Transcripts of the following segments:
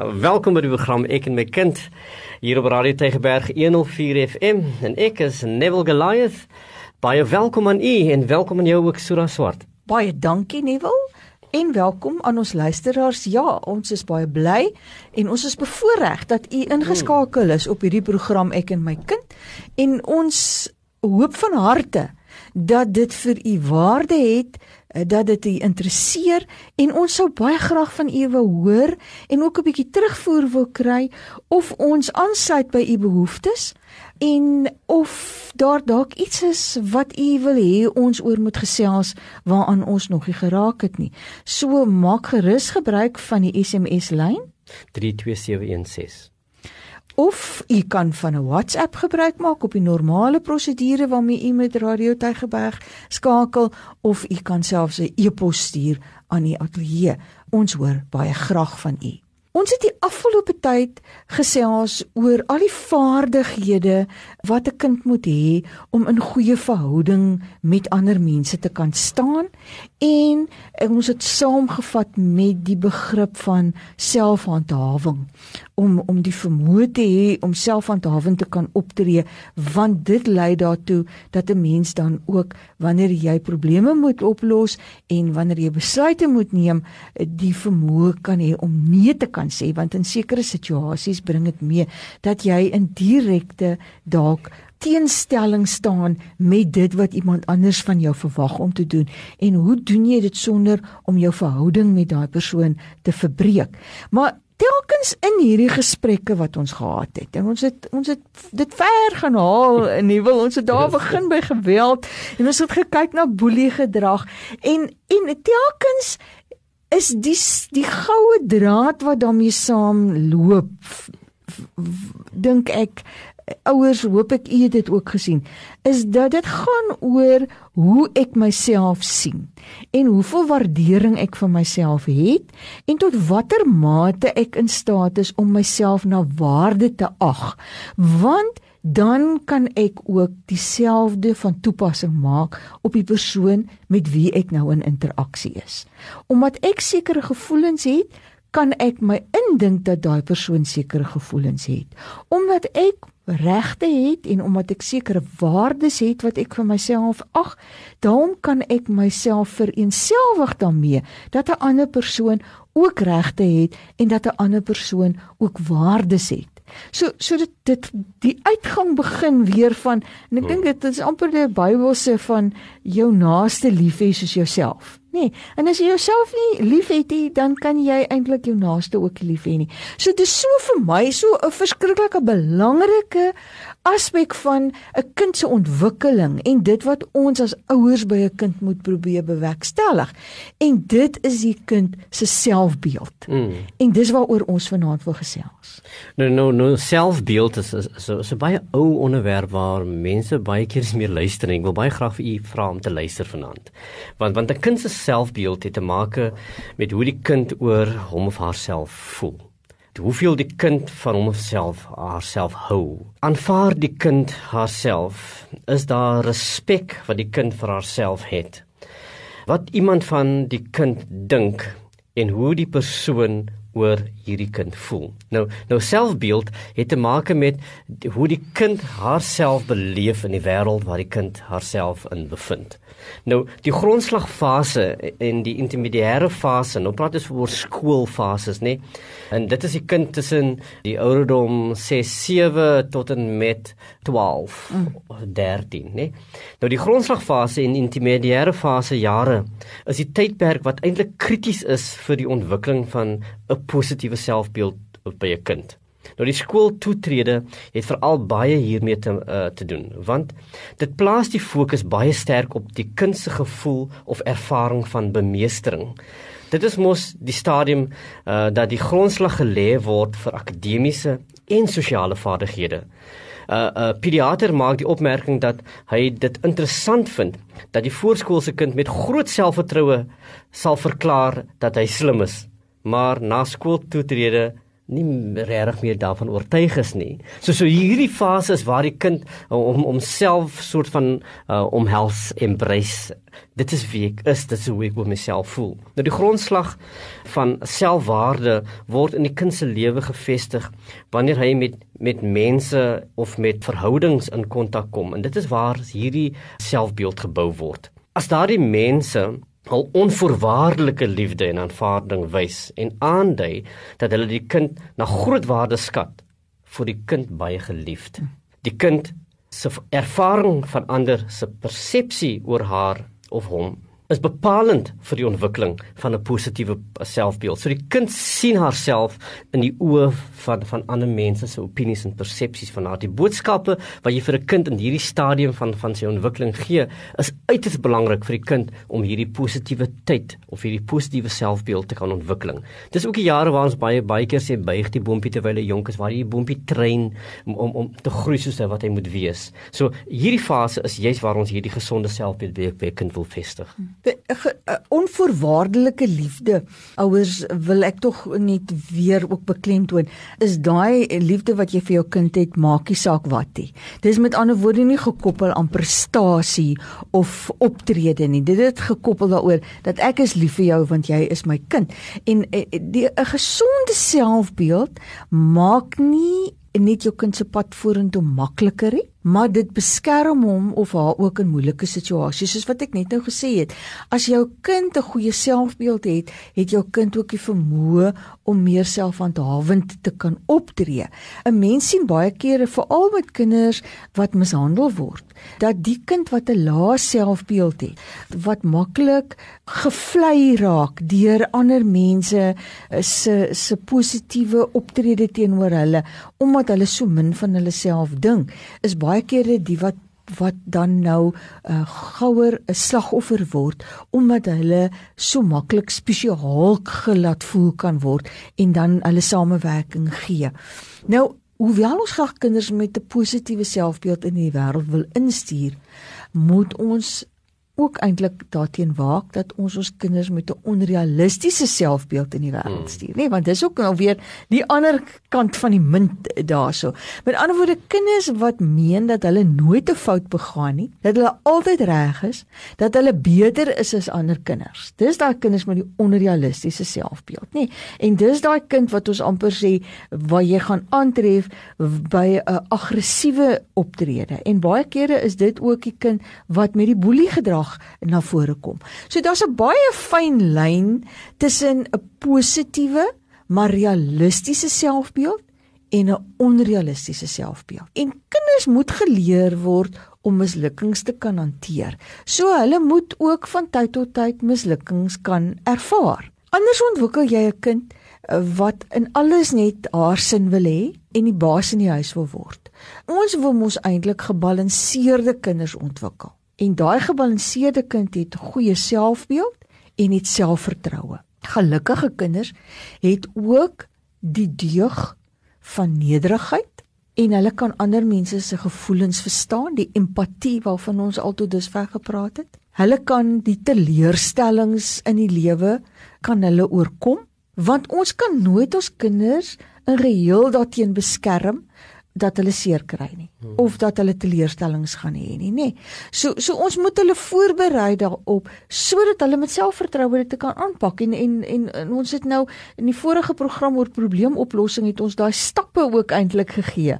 Welkom by die program Ek en my kind hier op Radio Tygerberg 104 FM en ek is Neville Goliath. Baie welkom aan u en welkom aan jou ook Sura Swart. Baie dankie Neville en welkom aan ons luisteraars. Ja, ons is baie bly en ons is bevoorreg dat u ingeskakel is op hierdie program Ek en my kind en ons hoop van harte dat dit vir u waarde het dat dit u interesseer en ons sou baie graag van u wil hoor en ook 'n bietjie terugvoer wil kry of ons aansluit by u behoeftes en of daar dalk iets is wat u wil hê ons oor moet gesels waaraan ons nog nie geraak het nie. So maak gerus gebruik van die SMS lyn 32716 of u kan van 'n WhatsApp gebruik maak op die normale prosedure waarmee u met Radio Tygerberg skakel of u kan selfs 'n e-pos stuur aan die ateljee. Ons hoor baie graag van u. Ons het die afgelope tyd gesels oor al die vaardighede wat 'n kind moet hê om in goeie verhouding met ander mense te kan staan en ons het saamgevat met die begrip van selfhandhawing om om die vermoë te hê om selfhandhawing te kan optree want dit lei daartoe dat 'n mens dan ook wanneer jy probleme moet oplos en wanneer jy besluite moet neem die vermoë kan hê om nee te kan sê want in sekere situasies bring dit mee dat jy in direkte dalk teenstelling staan met dit wat iemand anders van jou verwag om te doen. En hoe doen jy dit sonder om jou verhouding met daai persoon te verbreek? Maar telkens in hierdie gesprekke wat ons gehad het. En ons het ons het dit ver gaan haal en nie wil ons het daar begin by geweld en ons het gekyk na boelie gedrag en en telkens is die die goue draad wat daarmee saam loop dink ek ouers hoop ek u het dit ook gesien is dat dit gaan oor hoe ek myself sien en hoeveel waardering ek vir myself het en tot watter mate ek in staat is om myself na waarde te ag. Want dan kan ek ook dieselfde van toepassing maak op die persoon met wie ek nou in interaksie is. Omdat ek sekere gevoelens het kan ek my indink dat daai persoon sekere gevoelens het omdat ek regte het en omdat ek sekere waardes het wat ek vir myself ag, daarom kan ek myself vereenselwig daarmee dat 'n ander persoon ook regte het en dat 'n ander persoon ook waardes het. So so dit dit die uitgang begin weer van en ek dink dit is amper die Bybelse van jou naaste lief hê soos jouself. Nee, en as jy jouself nie liefhet nie, dan kan jy eintlik jou naaste ook lief hê nie. So dis so vir my so 'n verskriklike belangrike aspek van 'n kind se ontwikkeling en dit wat ons as ouers by 'n kind moet probeer bewerkstellig. En dit is die kind se selfbeeld. Mm. En dis waaroor ons vanaand wil gesels. Nou nou nou selfbeeld is so 'n so baie ou onderwerp waar mense baie keer nie meer luister nie. Ek wil baie graag vir u vra om te luister vanaand. Want want 'n kind se selfbeeld het te maak met hoe die kind oor hom of haarself voel. Hoeveel die kind van homself haarself hou. Aanvaar die kind haarself. Is daar respek wat die kind vir haarself het? Wat iemand van die kind dink en hoe die persoon oor hierdie kind voel. Nou nou selfbeeld het te maak met hoe die kind haarself beleef in die wêreld waar die kind haarself in bevind. Nou die grondslagfase en die intermediêre fase, nou praat ons oor skoolfases, nê? En dit is die kind tussen die ouderdom 6 7 tot en met 12 of mm. 13, nê? Nou die grondslagfase en intermediêre fase jare is die tydperk wat eintlik krities is vir die ontwikkeling van 'n positiewe selfbeeld by 'n kind. Nou die skooltoetrede het veral baie hiermee te uh, te doen want dit plaas die fokus baie sterk op die kind se gevoel of ervaring van bemeestering. Dit is mos die stadium uh, dat die grondslag gelê word vir akademiese en sosiale vaardighede. 'n uh, uh, Pediater maak die opmerking dat hy dit interessant vind dat die voorskoolse kind met groot selfvertroue sal verklaar dat hy slim is, maar na skooltoetrede nie regtig meer daarvan oortuig is nie. So so hierdie fase is waar die kind om homself soort van uh, omhels embrace. Dit is wie ek is, dit is hoe ek met myself voel. Nou die grondslag van selfwaarde word in die kind se lewe gevestig wanneer hy met met mense of met verhoudings in kontak kom en dit is waar hierdie selfbeeld gebou word. As daardie mense al onvoorwaardelike liefde en aanvaarding wys en aandui dat hulle die kind na groot waarde skat vir die kind baie geliefd. Die kind se ervaring van ander se persepsie oor haar of hom is bepalend vir die ontwikkeling van 'n positiewe selfbeeld. So die kind sien haarself in die oë van van ander mense se opinies en persepsies van haar. Die boodskappe wat jy vir 'n kind in hierdie stadium van van sy ontwikkeling gee, is uiters belangrik vir die kind om hierdie positiewe tyd of hierdie positiewe selfbeeld te kan ontwikkel. Dis ook die jare waar ons baie baie keer sê buig die boontjie terwyl hy jonk is, waar jy die boontjie train om om om te groei soos wat hy moet wees. So hierdie fase is juist waar ons hierdie gesonde selfbeeld by 'n kind wil vestig. Hmm. 'n onvoorwaardelike liefde. Ouers wil ek tog net weer ook beklemtoon, is daai liefde wat jy vir jou kind het, maakie saak wat nie. Dis met ander woorde nie gekoppel aan prestasie of optrede nie. Dit het gekoppel daaroor dat ek is lief vir jou want jy is my kind. En eh, die 'n gesonde selfbeeld maak nie net jou kind se pad vorentoe makliker nie maar dit beskerm hom of haar ook in moeilike situasies soos wat ek net nou gesê het. As jou kind 'n goeie selfbeeld het het jou kind ook die vermoë om meer selfhandhawend te kan optree. 'n mens sien baie kere veral met kinders wat mishandel word dat die kind wat 'n lae selfbeeld het wat maklik gevlei raak deur ander mense se se positiewe optrede teenoor hulle omdat hulle so min van hulle self dink is baie baie kere die wat wat dan nou uh, gouer 'n slagoffer word omdat hulle so maklik spesiaal gelaat voel kan word en dan hulle samewerking gee. Nou, hoewel ons graag kinders met 'n positiewe selfbeeld in die wêreld wil instuur, moet ons ook eintlik daarteen waak dat ons ons kinders met 'n onrealistiese selfbeeld in die wêreld hmm. stuur, nê, nee, want dis ook nou weer die ander kant van die munt daarso. Met ander woorde, kinders wat meen dat hulle nooit 'n fout begaan nie, dat hulle altyd reg is, dat hulle beter is as ander kinders. Dis daai kinders met die onrealistiese selfbeeld, nê. Nee, en dis daai kind wat ons amper sê waar jy gaan aantref by 'n aggressiewe optrede. En baie kere is dit ook die kind wat met die boelie gedrag graag na vore kom. So daar's 'n baie fyn lyn tussen 'n positiewe maar realistiese selfbeeld en 'n onrealistiese selfbeeld. En kinders moet geleer word om mislukkings te kan hanteer. So hulle moet ook van tyd tot tyd mislukkings kan ervaar. Anders ontwikkel jy 'n kind eh, wat in alles net haar sin wil hê en die baas in die huis wil word. Ons wil mos eintlik gebalanseerde kinders ontwikkel. En daai gebalanseerde kind het goeie selfbeeld en het selfvertroue. Gelukkige kinders het ook die deug van nederigheid en hulle kan ander mense se gevoelens verstaan, die empatie waarvan ons altoe dusver gepraat het. Hulle kan die teleurstellings in die lewe kan hulle oorkom want ons kan nooit ons kinders in geheel daarteen beskerm dat hulle seer kry nie hmm. of dat hulle teleurstellings gaan hê nie nê. So so ons moet hulle voorberei daarop sodat hulle met selfvertroue dit kan aanpak en, en en en ons het nou in die vorige program oor probleemoplossing het ons daai stappe ook eintlik gegee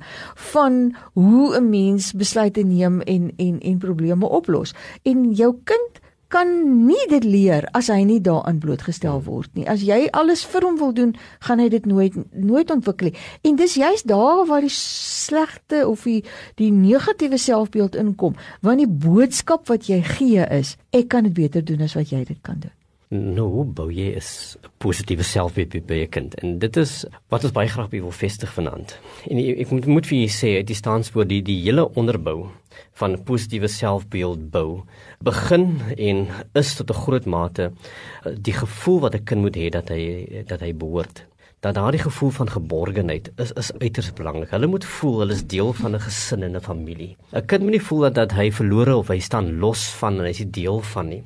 van hoe 'n mens besluite neem en en en probleme oplos. En jou kind kan nie dit leer as hy nie daaraan blootgestel word nie. As jy alles vir hom wil doen, gaan hy dit nooit nooit ontwikkel nie. En dis juist daar waar die slegte of die die negatiewe selfbeeld inkom, want die boodskap wat jy gee is, ek kan dit beter doen as wat jy dit kan doen. Nou, bou jy is 'n positiewe selfbeeld by 'n kind en dit is wat ons baie graag wil vestig vanaand. En ek moet moet vir julle sê, dit staan voor die die hele onderbou van positiewe selfbeeld bou. Begin en is tot 'n groot mate eh, die gevoel wat 'n kind moet hê dat hy dat hy behoort dat daardie gevoel van geborgenheid is is uiters belangrik. Hulle moet voel hulle is deel van 'n gesin en 'n familie. 'n Kind moet nie voel dat, dat hy verlore of hy staan los van en hy is nie deel van nie.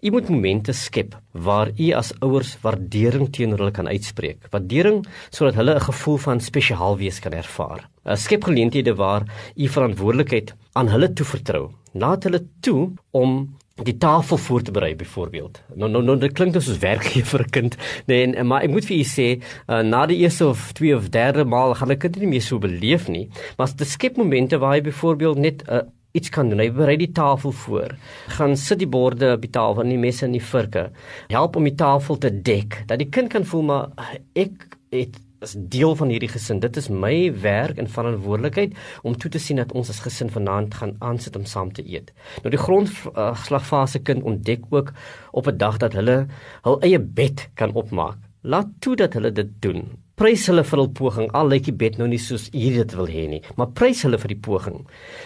U moet momente skep waar u as ouers waardering teenoor hulle kan uitspreek. Waardering sodat hulle 'n gevoel van spesiaal wees kan ervaar. 'n Skep geleenthede waar u verantwoordelikheid aan hulle toevertrou. Laat hulle toe om die tafel voor te berei byvoorbeeld. Nou nou nou dit klink soos werkgee vir 'n kind. Nee, en, maar ek moet vir u sê, uh, na die eerste of twee of derde maal gaan 'n kind nie meer so beleef nie, maar dit skep momente waar hy byvoorbeeld net 'n uh, iets kan doen. Hy berei die tafel voor. Gaan sit die borde op die tafel en die messe en die vurke. Help om die tafel te dek. Dat die kind kan voel maar ek het is deel van hierdie gesin. Dit is my werk en verantwoordelikheid om toe te sien dat ons as gesin vanaand gaan aansit om saam te eet. Nou die grondslagfase uh, kind ontdek ook op 'n dag dat hulle hul eie bed kan opmaak. Laat toe dat hulle dit doen. Prys hulle vir hul poging. Al lyk die bed nou nie soos u dit wil hê nie, maar prys hulle vir die poging.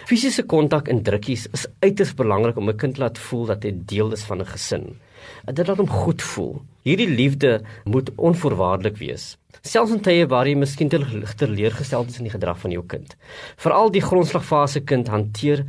Fisiese kontak en drukkies is uiters belangrik om 'n kind laat voel dat hy deel is van 'n gesin. Dit laat hom goed voel. Hierdie liefde moet onvoorwaardelik wees selfs in tye waar jy miskien te teleurgesteld is in die gedrag van jou kind. Veral die grondslagfase kind hanteer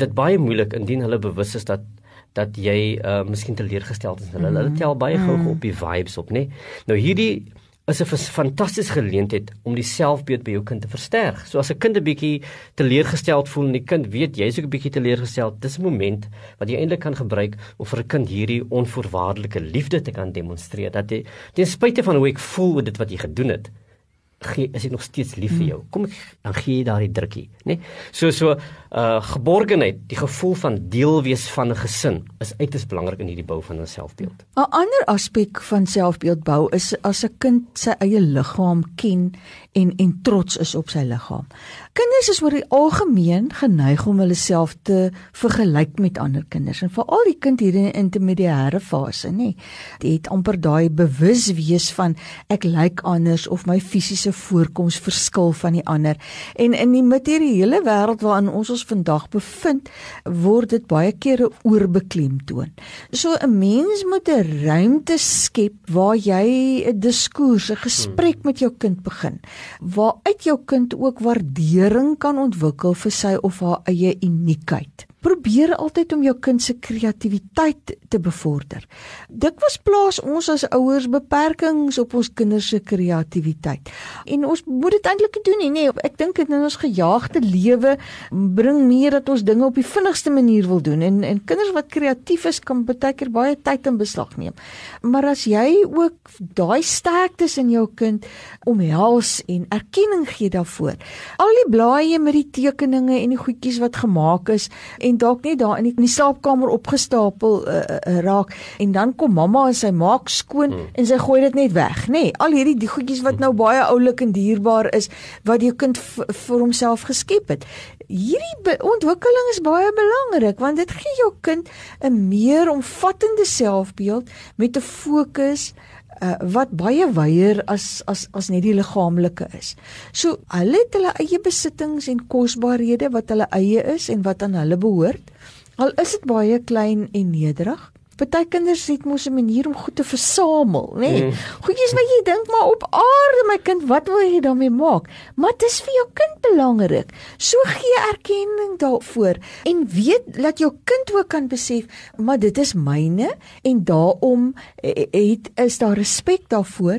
dit baie moeilik indien hulle bewus is dat dat jy uh miskien teleurgesteld is in hulle. Mm -hmm. Hulle tel baie gou op die vibes op, nê. Nou hierdie is 'n fantastiese geleentheid om die selfbeeld by jou kind te versterk. So as 'n kind 'n bietjie teleurgesteld voel en die kind weet jy's ook 'n bietjie teleurgesteld, dis 'n moment wat jy eintlik kan gebruik om vir 'n kind hierdie onvoorwaardelike liefde te kan demonstreer. Dat jy ten spyte van hoe ek voel oor dit wat jy gedoen het, gee is ek nog steeds lief vir jou. Kom ek dan gee jy daardie drukkie, nê? Nee? So so uh geborgenheid, die gevoel van deel wees van 'n gesin is uiters belangrik in hierdie bou van 'n selfbeeld. 'n Ander aspek van selfbeeld bou is as 'n kind sy eie liggaam ken en en trots is op sy liggaam. Kinders is oor die algemeen geneig om hulle self te vergelyk met ander kinders en veral die kind hier in die intermediêre fase, nê. Dit het amper daai bewus wees van ek lyk anders of my fisiese voorkoms verskil van die ander. En in die materiële wêreld waarin ons ons vandag bevind, word dit baie kere oorbeklemtoon. So 'n mens moet 'n ruimte skep waar jy 'n diskurs, 'n gesprek met jou kind begin waaruit jou kind ook waardering kan ontwikkel vir sy of haar eie uniekheid probeer altyd om jou kind se kreatiwiteit te bevorder. Dikwels plaas ons as ouers beperkings op ons kinders se kreatiwiteit. En ons moet dit eintlik doen nie. Nee, ek dink dit in ons gejaagde lewe bring meer dat ons dinge op die vinnigste manier wil doen en en kinders wat kreatief is kan baie keer baie tyd in beslag neem. Maar as jy ook daai sterktes in jou kind omhels en erkenning gee daarvoor. Al die blaaie met die tekeninge en die goedjies wat gemaak is en en dalk net daar in die, in die slaapkamer opgestapel uh, uh, raak en dan kom mamma en sy maak skoon hmm. en sy gooi dit net weg, nê? Nee, al hierdie die goedjies wat nou baie oulik en dierbaar is wat jou kind vir homself geskep het. Hierdie ontwikkeling is baie belangrik want dit gee jou kind 'n meer omvattende selfbeeld met 'n fokus uh, wat baie wyeer as as as net die liggaamlike is. So hulle het hulle eie besittings en kosbarehede wat hulle eie is en wat aan hulle behoort. Al is dit baie klein en nederig. Party kinders het mos 'n manier om goed te versamel, nê? Nee. Mm. Goedjies wat jy dink maar op aarde my kind, wat wil jy daarmee maak? Maar dit is vir jou kind belangrik. So gee erkenning daarvoor en weet dat jou kind ook kan besef, maar dit is myne en daarom eh, het is daar respek daarvoor.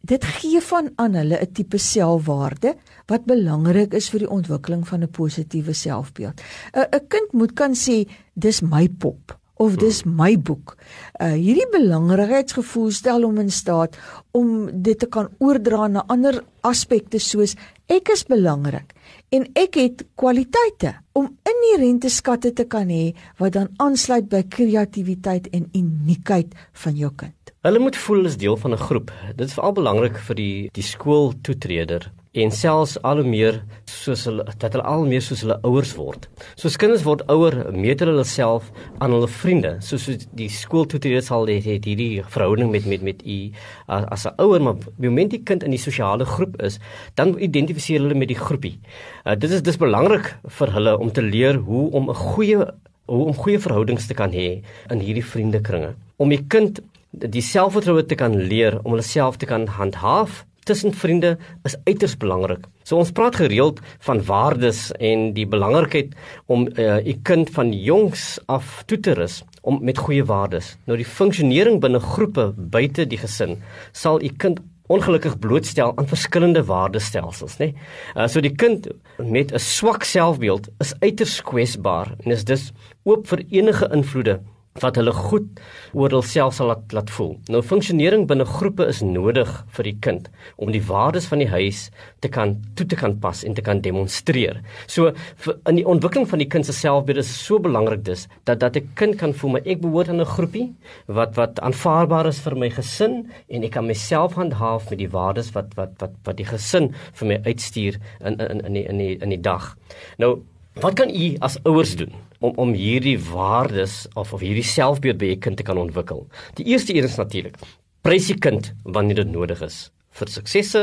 Dit gee van aan hulle 'n tipe selfwaarde wat belangrik is vir die ontwikkeling van 'n positiewe selfbeeld. 'n 'n kind moet kan sê dis my pop of dis my boek. Uh hierdie belangrikheidsgevoel stel hom in staat om dit te kan oordra na ander aspekte soos ek is belangrik en ek het kwaliteite om inherente skatte te kan hê wat dan aansluit by kreatiwiteit en uniekheid van jou kind. Hulle moet voel as deel van 'n groep. Dit is veral belangrik vir die die skooltoetreder en selfs al hoe meer soos hulle dat hulle al meer soos hulle ouers word. Soos kinders word ouer, meet hulle self aan hulle vriende. Soos die skool toe dit sal het, het hierdie verhouding met met met u as 'n ouer, maar die oomblik die kind in die sosiale groep is, dan identifiseer hulle met die groepie. Uh, dit is dis belangrik vir hulle om te leer hoe om 'n goeie hoe om goeie verhoudings te kan hê in hierdie vriendekringe. Om die kind die selfvertroue te kan leer om hulle self te kan handhaaf tussen vriende is uiters belangrik. So ons praat gereeld van waardes en die belangrikheid om uh, u kind van jongs af toe te rus om met goeie waardes. Nou die funksionering binne groepe buite die gesin sal u kind ongelukkig blootstel aan verskillende waardestelsels, nê. Nee? Uh, so die kind met 'n swak selfbeeld is uiters kwesbaar en is dus oop vir enige invloede wat hulle goed oor hulself sal laat, laat voel. Nou funksionering binne groepe is nodig vir die kind om die waardes van die huis te kan toe te kan pas en te kan demonstreer. So vir, in die ontwikkeling van die kind se selfbeeld is so belangrik dis dat dat 'n kind kan voel maar ek behoort aan 'n groepie wat wat aanvaarbaar is vir my gesin en ek kan myself handhaaf met die waardes wat wat wat wat die gesin vir my uitstuur in in in die in die in die dag. Nou Wat kan u as ouers doen om om hierdie waardes of of hierdie selfbeeld by u kind te kan ontwikkel? Die eerste een is natuurlik: prys die kind wanneer dit nodig is vir suksesse,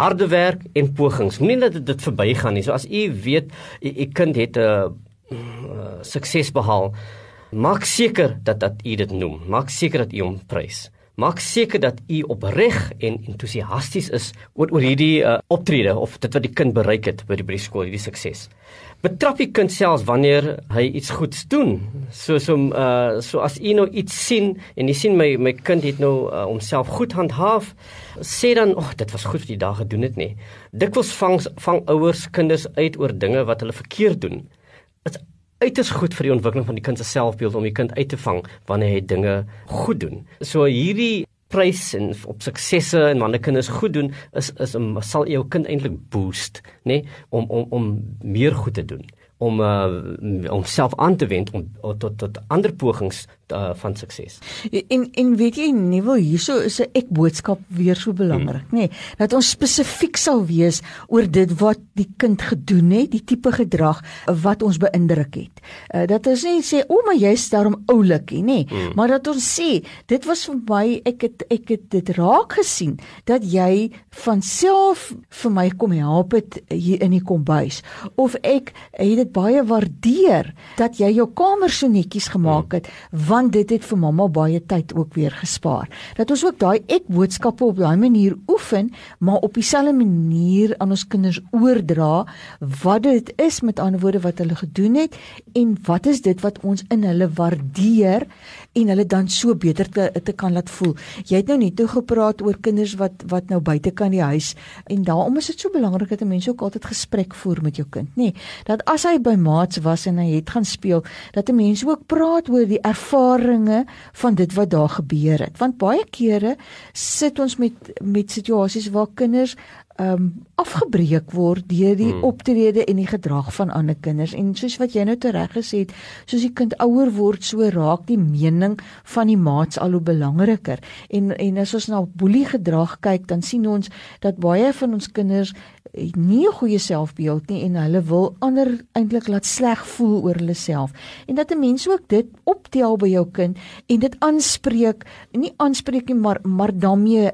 harde werk en pogings. Moenie dat dit, dit verbygaan nie. So as u weet u kind het 'n uh, uh, sukses behaal, maak seker dat dat u dit noem. Maak seker dat u hom prys. Maak seker dat u opreg en entoesiasties is oor oor hierdie uh, optrede of dit wat die kind bereik het by die, by die skool, hierdie sukses betrap die kind selfs wanneer hy iets goeds doen. So so uh so as u nou iets sien en jy sien my my kind het nou uh, homself goed handhaaf, sê dan, "Ag, oh, dit was goed wat jy daag gedoen het nie." Dikwels vang vang ouers kinders uit oor dinge wat hulle verkeerd doen. Dit is uiters goed vir die ontwikkeling van die kind se selfbeeld om die kind uit te vang wanneer hy dinge goed doen. So hierdie prys en op suksesse en wanneer kinders goed doen is is um, sal jou kind eintlik boost nê nee? om om om meer goed te doen om uh, om self aan te wend om tot tot ander pogings uh, van sukses. En en weet jy nie wil hierso is 'n ek boodskap weer so belangrik, hmm. nê, nee, dat ons spesifiek sal wees oor dit wat die kind gedoen het, die tipe gedrag wat ons beïndruk het. Uh, dat ons nie sê o, maar jy's daarom oulik nie, nê, hmm. maar dat ons sê dit was vir my ek het ek het dit raak gesien dat jy van self vir my kom help het hier in die kombuis of ek het dit baie waardeer dat jy jou kamer so netjies gemaak hmm. het. Hmm want dit het vir mamma baie tyd ook weer gespaar. Dat ons ook daai ek boodskappe op daai manier oefen, maar op dieselfde manier aan ons kinders oordra wat dit is met ander woorde wat hulle gedoen het en wat is dit wat ons in hulle waardeer en hulle dan so beter te, te kan laat voel. Jy het nou net toe gepraat oor kinders wat wat nou buite kan die huis en daarom is dit so belangrik dat 'n mens ook altyd gesprek voer met jou kind, nê? Nee, dat as hy by maats was en hy het gaan speel, dat 'n mens ook praat oor die ervarings van dit wat daar gebeur het. Want baie kere sit ons met met situasies waar kinders um afgebreek word deur die hmm. optrede en die gedrag van ander kinders. En soos wat jy nou tereg gesê het soos die kind ouer word so raak die mening van die maats al hoe belangriker. En en as ons na boelie gedrag kyk dan sien ons dat baie van ons kinders nie 'n goeie selfbeeld nie en hulle wil ander eintlik laat sleg voel oor hulle self. En dat 'n mens ook dit optel by jou kind en dit aanspreek nie aanspreek nie maar maar daarmee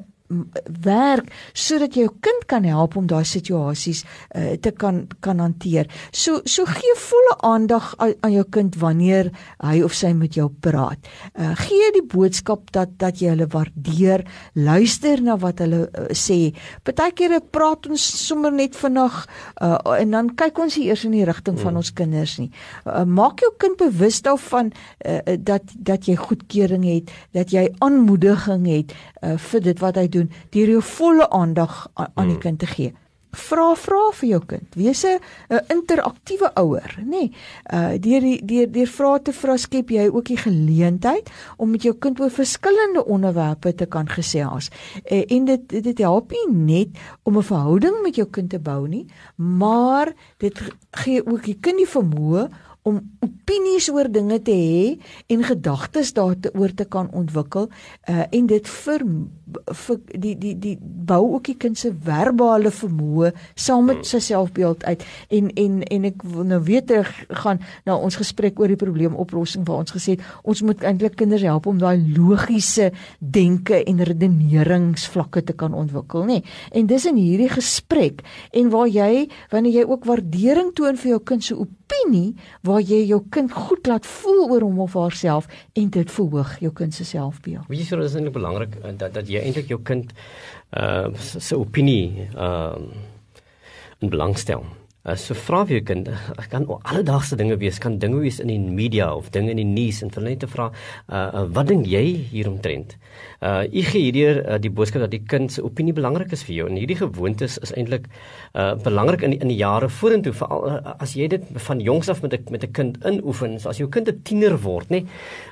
werk sodat jy jou kind kan help om daai situasies uh, te kan kan hanteer. So so gee volle aandag aan, aan jou kind wanneer hy of sy met jou praat. Uh, gee die boodskap dat dat jy hulle waardeer, luister na wat hulle uh, sê. Partykeer praat ons sommer net vinnig uh, en dan kyk ons eers in die rigting van hmm. ons kinders nie. Uh, maak jou kind bewus daarvan uh, dat dat jy goedkeuring het, dat jy aanmoediging het uh, vir dit wat hy doen deur jou volle aandag aan, aan die hmm. kind te gee. Vra vra vir jou kind. Wees 'n interaktiewe ouer, nê? Nee, uh deur die deur deur vrae te vra skep jy ook die geleentheid om met jou kind oor verskillende onderwerpe te kan gesels. Uh, en dit dit help nie net om 'n verhouding met jou kind te bou nie, maar dit gee ook die kind die vermoë om opinies oor dinge te hê en gedagtes daaroor te kan ontwikkel uh, en dit vir, vir die die die bou ook die kind se verbale vermoë saam met sy selfbeeld uit. En en en ek wil nou weer terug gaan na ons gesprek oor die probleemoplossing waar ons gesê het ons moet eintlik kinders help om daai logiese denke en redeneringsvlakke te kan ontwikkel nê. En dis in hierdie gesprek en waar jy wanneer jy ook waardering toon vir jou kind se opinie waar jy jou kind goed laat voel oor hom of haarself en dit verhoog jou kind se selfbeeld. Weet jy so dis eintlik belangrik eh, dat dat jy eintlik jou kind uh se opinie uh in belangstel. Uh, so vra vir jou kind, kan alledaagse dinge wees, kan dinge wees in die media of dinge in die nuus en vir net te vra, uh, uh, wat dink jy hieromtrent? Uh u gee hierdeur uh, die boodskap dat die kind se opinie belangrik is vir jou en hierdie gewoontes is eintlik uh belangrik in die, in die jare vorentoe veral uh, as jy dit van jongs af met 'n met 'n kind inoefen, so as jou kind 'n tiener word, nê,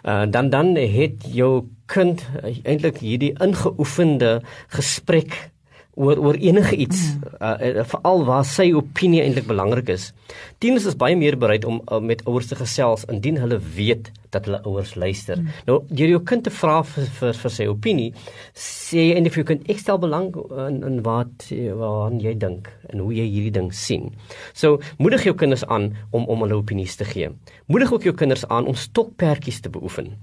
uh dan dan het jou kind uh, eintlik hierdie ingeoefende gesprek oor oor enige iets uh, veral waar sy opinie eintlik belangrik is. Tieners is baie meer bereid om uh, met ouers te gesels indien hulle weet dat hulle ouers luister. Mm. Nou deur jou kind te vra vir, vir vir sy opinie, sê jy eintlik vir jou kind ek stel belang in in wat waaraan jy dink en hoe jy hierdie ding sien. So moedig jou kinders aan om om hulle opinies te gee. Moedig ook jou kinders aan om stokperdjies te beoefen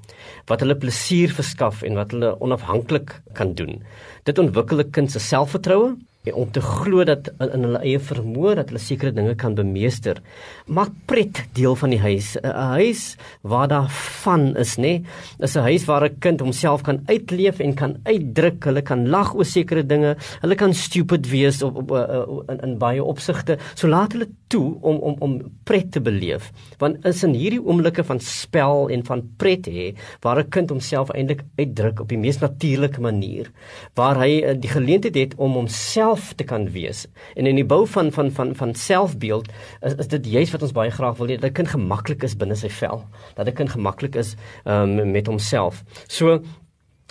wat hulle plesier verskaf en wat hulle onafhanklik kan doen. Dit ontwikkel 'n kind se selfvertroue en om te glo dat in, in hulle eie vermoë dat hulle sekere dinge kan bemeester. Maak pret deel van die huis. 'n Huis waar daar van is, nê? Is 'n huis waar 'n kind homself kan uitleef en kan uitdruk. Hulle kan lag oor sekere dinge. Hulle kan stupid wees op, op, op in, in baie opsigte. So laat hulle toe om om om pret te beleef. Want is in hierdie oomblikke van spel en van pret hê waar 'n kind homself eintlik uitdruk op die mees natuurlike manier, waar hy eh, die geleentheid het om homself te kan wees. En in die bou van van van van selfbeeld is, is dit juist wat ons baie graag wil hê dat 'n kind gemaklik is binne sy vel, dat 'n kind gemaklik is um, met homself. So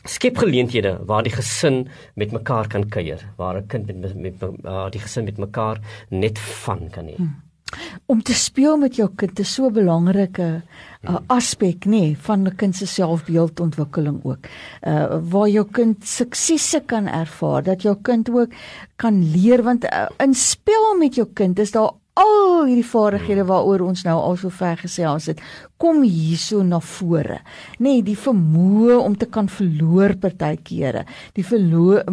skep geleenthede waar die gesin met mekaar kan kuier, waar 'n kind met met, met uh, die gesin met mekaar net van kan hê. Hmm. Om te speel met jou kind is so 'n belangrike uh, aspek nê nee, van 'n kind se selfbeeldontwikkeling ook. Uh waar jou kind suksese kan ervaar, dat jou kind ook kan leer want uh, in spel met jou kind is daar al hierdie vaardighede waaroor ons nou al so ver gesels het, kom hierso na vore. Nê, nee, die vermoë om te kan verloor partykeere, die verloor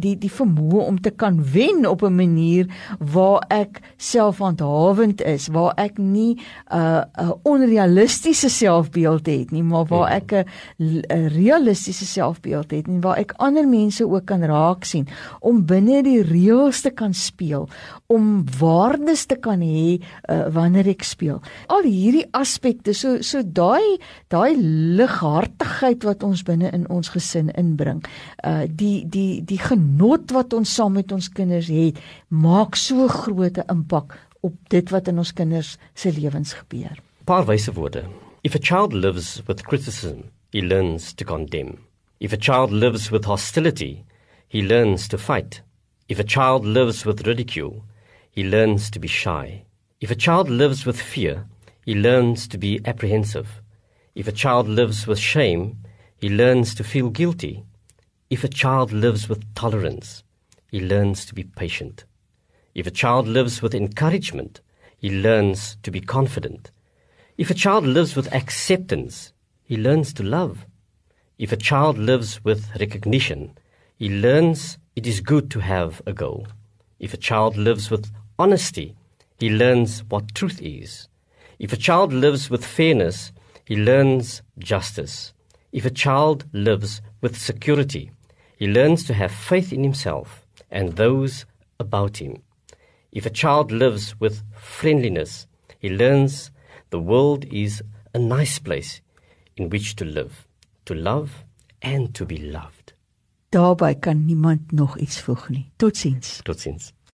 die die vermoë om te kan wen op 'n manier waar ek selfhandhawend is, waar ek nie 'n uh, 'n onrealistiese selfbeeld het nie, maar waar ek 'n 'n realistiese selfbeeld het en waar ek ander mense ook kan raak sien om binne die reëls te kan speel, om waardes te kan hê uh, wanneer ek speel. Al hierdie aspekte so so daai daai lighartigheid wat ons binne in ons gesin inbring, uh die die die genot wat ons saam met ons kinders het, maak so groot 'n impak op dit wat in ons kinders se lewens gebeur. Paar wyse woorde. If a child lives with criticism, he learns to condemn. If a child lives with hostility, he learns to fight. If a child lives with ridicule, he learns to be shy. If a child lives with fear, he learns to be apprehensive. If a child lives with shame, he learns to feel guilty. If a child lives with tolerance, he learns to be patient. If a child lives with encouragement, he learns to be confident. If a child lives with acceptance, he learns to love. If a child lives with recognition, he learns it is good to have a goal. If a child lives with honesty, he learns what truth is. If a child lives with fairness, he learns justice. If a child lives with security, he learns to have faith in himself and those about him. If a child lives with friendliness, he learns the world is a nice place in which to live, to love and to be loved. Daarby kan niemand nog iets voeg nie. Totsiens. Totsiens.